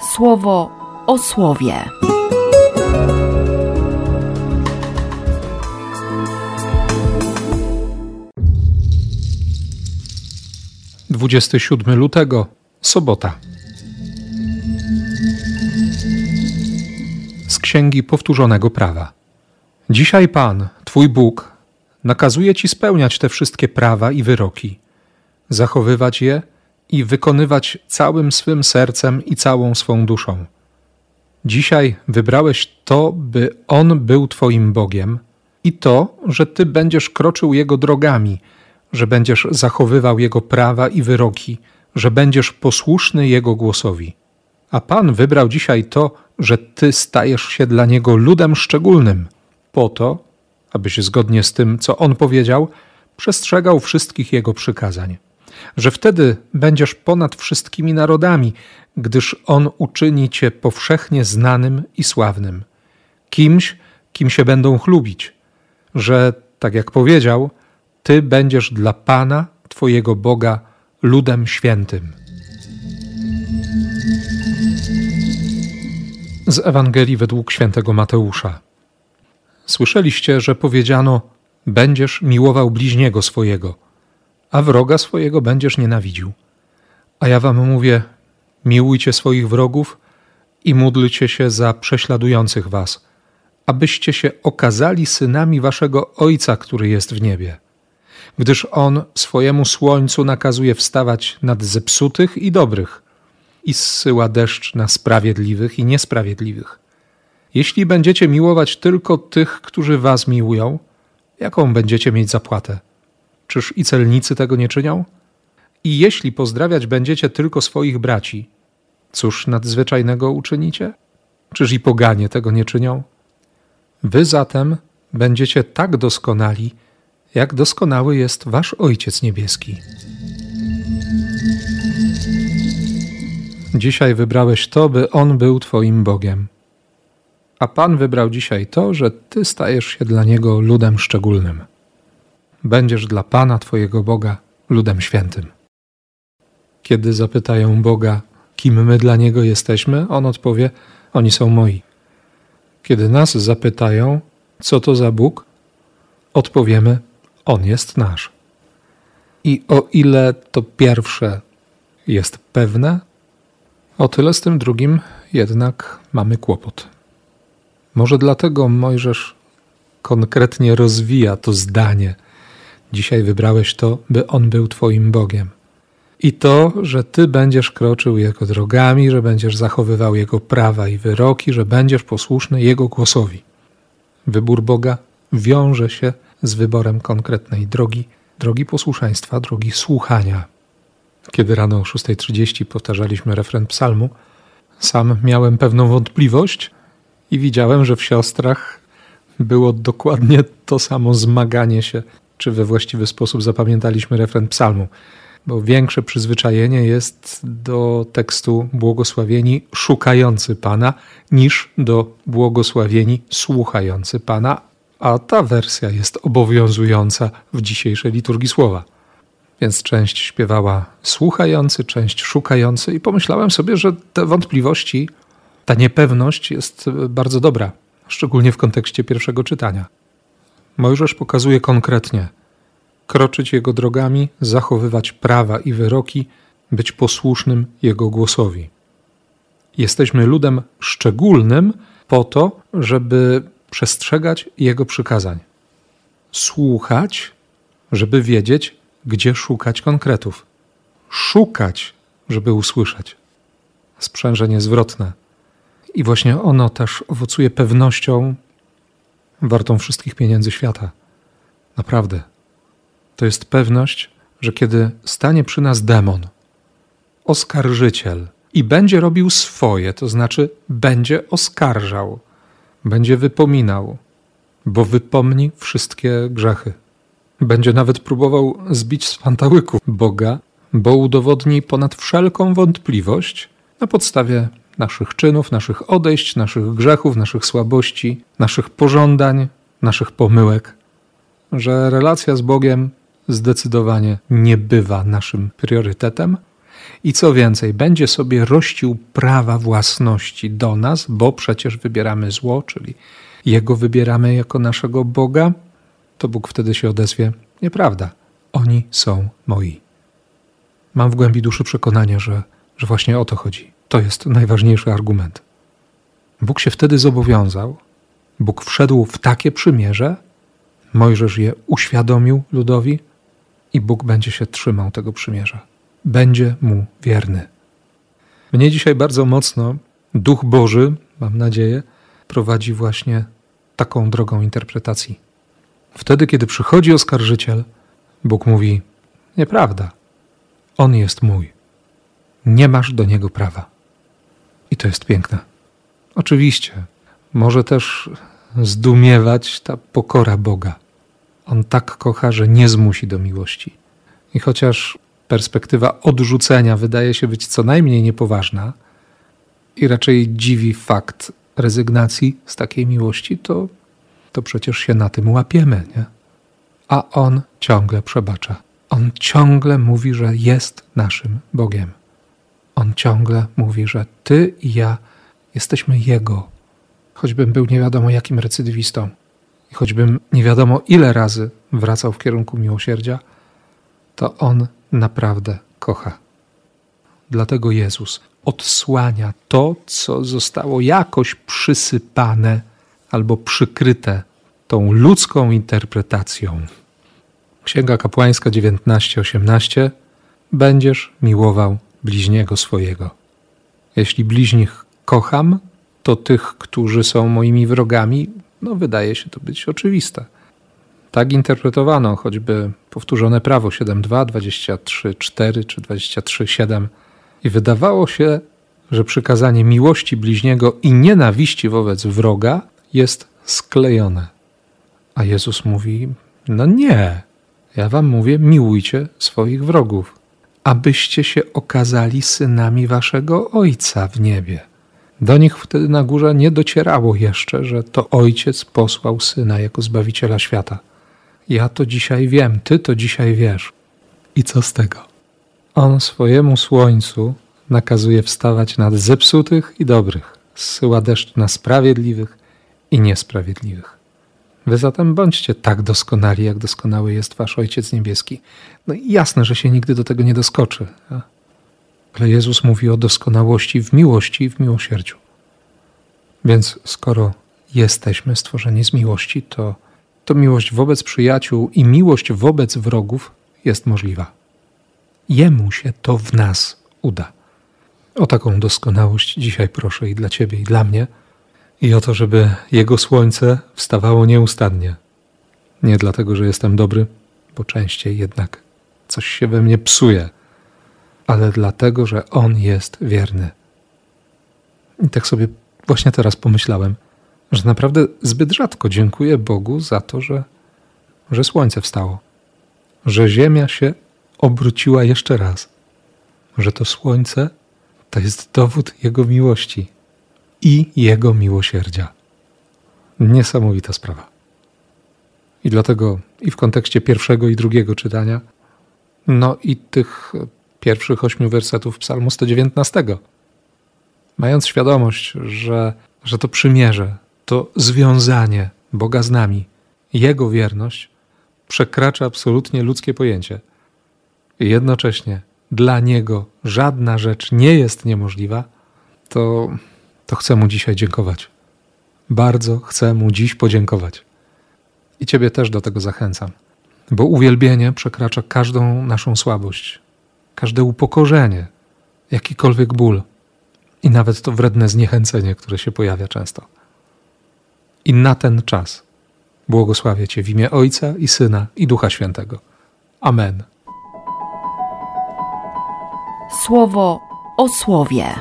słowo o słowie. Dwudziesty siódmy lutego, sobota. Z Księgi Powtórzonego Prawa. Dzisiaj Pan, Twój Bóg, nakazuje Ci spełniać te wszystkie prawa i wyroki, zachowywać je i wykonywać całym swym sercem i całą swą duszą. Dzisiaj wybrałeś to, by On był Twoim Bogiem i to, że Ty będziesz kroczył Jego drogami, że będziesz zachowywał Jego prawa i wyroki, że będziesz posłuszny Jego głosowi. A Pan wybrał dzisiaj to, że Ty stajesz się dla Niego ludem szczególnym, po to, abyś zgodnie z tym, co On powiedział, przestrzegał wszystkich Jego przykazań że wtedy będziesz ponad wszystkimi narodami, gdyż On uczyni cię powszechnie znanym i sławnym, kimś, kim się będą chlubić, że, tak jak powiedział, Ty będziesz dla Pana, Twojego Boga, ludem świętym. Z Ewangelii według świętego Mateusza. Słyszeliście, że powiedziano: Będziesz miłował bliźniego swojego a wroga swojego będziesz nienawidził. A ja wam mówię: miłujcie swoich wrogów i módlcie się za prześladujących was, abyście się okazali synami waszego Ojca, który jest w niebie. Gdyż On swojemu słońcu nakazuje wstawać nad zepsutych i dobrych i zsyła deszcz na sprawiedliwych i niesprawiedliwych. Jeśli będziecie miłować tylko tych, którzy was miłują, jaką będziecie mieć zapłatę? Czyż i celnicy tego nie czynią? I jeśli pozdrawiać będziecie tylko swoich braci, cóż nadzwyczajnego uczynicie? Czyż i poganie tego nie czynią? Wy zatem będziecie tak doskonali, jak doskonały jest wasz Ojciec Niebieski. Dzisiaj wybrałeś to, by On był Twoim Bogiem. A Pan wybrał dzisiaj to, że Ty stajesz się dla Niego ludem szczególnym będziesz dla Pana Twojego Boga ludem świętym. Kiedy zapytają Boga, kim my dla Niego jesteśmy, On odpowie: Oni są moi. Kiedy nas zapytają, co to za Bóg, odpowiemy: On jest nasz. I o ile to pierwsze jest pewne, o tyle z tym drugim jednak mamy kłopot. Może dlatego Mojżesz konkretnie rozwija to zdanie Dzisiaj wybrałeś to, by On był Twoim Bogiem. I to, że Ty będziesz kroczył Jego drogami, że będziesz zachowywał Jego prawa i wyroki, że będziesz posłuszny Jego głosowi. Wybór Boga wiąże się z wyborem konkretnej drogi, drogi posłuszeństwa, drogi słuchania. Kiedy rano o 6.30 powtarzaliśmy refren psalmu, sam miałem pewną wątpliwość i widziałem, że w siostrach było dokładnie to samo zmaganie się czy we właściwy sposób zapamiętaliśmy refren psalmu, bo większe przyzwyczajenie jest do tekstu błogosławieni szukający Pana niż do błogosławieni słuchający Pana, a ta wersja jest obowiązująca w dzisiejszej liturgii słowa. Więc część śpiewała słuchający, część szukający, i pomyślałem sobie, że te wątpliwości, ta niepewność jest bardzo dobra, szczególnie w kontekście pierwszego czytania. Mojżesz pokazuje konkretnie: kroczyć Jego drogami, zachowywać prawa i wyroki, być posłusznym Jego głosowi. Jesteśmy ludem szczególnym po to, żeby przestrzegać Jego przykazań. Słuchać, żeby wiedzieć, gdzie szukać konkretów. Szukać, żeby usłyszeć. Sprzężenie zwrotne. I właśnie ono też owocuje pewnością wartą wszystkich pieniędzy świata. Naprawdę. To jest pewność, że kiedy stanie przy nas demon, oskarżyciel i będzie robił swoje, to znaczy będzie oskarżał, będzie wypominał, bo wypomni wszystkie grzechy. Będzie nawet próbował zbić z pantałyków Boga, bo udowodni ponad wszelką wątpliwość na podstawie naszych czynów, naszych odejść, naszych grzechów, naszych słabości, naszych pożądań, naszych pomyłek, że relacja z Bogiem zdecydowanie nie bywa naszym priorytetem I co więcej, będzie sobie rościł prawa własności do nas, bo przecież wybieramy zło, czyli Jego wybieramy jako naszego Boga, to Bóg wtedy się odezwie: Nieprawda, oni są moi. Mam w głębi duszy przekonanie, że, że właśnie o to chodzi. To jest najważniejszy argument. Bóg się wtedy zobowiązał, Bóg wszedł w takie przymierze, Mojżesz je uświadomił ludowi i Bóg będzie się trzymał tego przymierza. Będzie mu wierny. Mnie dzisiaj bardzo mocno Duch Boży, mam nadzieję, prowadzi właśnie taką drogą interpretacji. Wtedy, kiedy przychodzi oskarżyciel, Bóg mówi: Nieprawda, on jest mój. Nie masz do niego prawa. I to jest piękne. Oczywiście, może też zdumiewać ta pokora Boga. On tak kocha, że nie zmusi do miłości. I chociaż perspektywa odrzucenia wydaje się być co najmniej niepoważna i raczej dziwi fakt rezygnacji z takiej miłości, to, to przecież się na tym łapiemy, nie? A On ciągle przebacza. On ciągle mówi, że jest naszym Bogiem. On ciągle mówi, że Ty i ja jesteśmy Jego. Choćbym był nie wiadomo jakim recydywistą i choćbym nie wiadomo ile razy wracał w kierunku miłosierdzia, to On naprawdę kocha. Dlatego Jezus odsłania to, co zostało jakoś przysypane albo przykryte tą ludzką interpretacją. Księga Kapłańska 19:18 Będziesz miłował bliźniego swojego. Jeśli bliźnich kocham, to tych, którzy są moimi wrogami, no wydaje się to być oczywiste. Tak interpretowano choćby powtórzone prawo 7.2, 23.4 czy 23.7 i wydawało się, że przykazanie miłości bliźniego i nienawiści wobec wroga jest sklejone. A Jezus mówi: No nie, ja wam mówię, miłujcie swoich wrogów, abyście się okazali synami waszego Ojca w niebie. Do nich wtedy na górze nie docierało jeszcze, że to Ojciec posłał Syna jako Zbawiciela świata. Ja to dzisiaj wiem, Ty to dzisiaj wiesz. I co z tego? On swojemu słońcu nakazuje wstawać nad zepsutych i dobrych, zsyła deszcz na sprawiedliwych i niesprawiedliwych. Wy zatem bądźcie tak doskonali, jak doskonały jest Wasz Ojciec Niebieski. No i jasne, że się nigdy do tego nie doskoczy. Ale Jezus mówi o doskonałości w miłości i w miłosierdziu. Więc skoro jesteśmy stworzeni z miłości, to, to miłość wobec przyjaciół i miłość wobec wrogów jest możliwa. Jemu się to w nas uda. O taką doskonałość dzisiaj proszę i dla Ciebie, i dla mnie – i o to, żeby Jego słońce wstawało nieustannie. Nie dlatego, że jestem dobry, bo częściej jednak coś się we mnie psuje, ale dlatego, że On jest wierny. I tak sobie właśnie teraz pomyślałem, że naprawdę zbyt rzadko dziękuję Bogu za to, że, że słońce wstało, że Ziemia się obróciła jeszcze raz, że to słońce to jest dowód Jego miłości i Jego miłosierdzia. Niesamowita sprawa. I dlatego i w kontekście pierwszego i drugiego czytania, no i tych pierwszych ośmiu wersetów Psalmu 119, mając świadomość, że, że to przymierze, to związanie Boga z nami, Jego wierność przekracza absolutnie ludzkie pojęcie. I jednocześnie dla Niego żadna rzecz nie jest niemożliwa, to to chcę Mu dzisiaj dziękować. Bardzo chcę Mu dziś podziękować. I Ciebie też do tego zachęcam, bo uwielbienie przekracza każdą naszą słabość, każde upokorzenie, jakikolwiek ból i nawet to wredne zniechęcenie, które się pojawia często. I na ten czas błogosławię Cię w imię Ojca i Syna i Ducha Świętego. Amen. Słowo o słowie.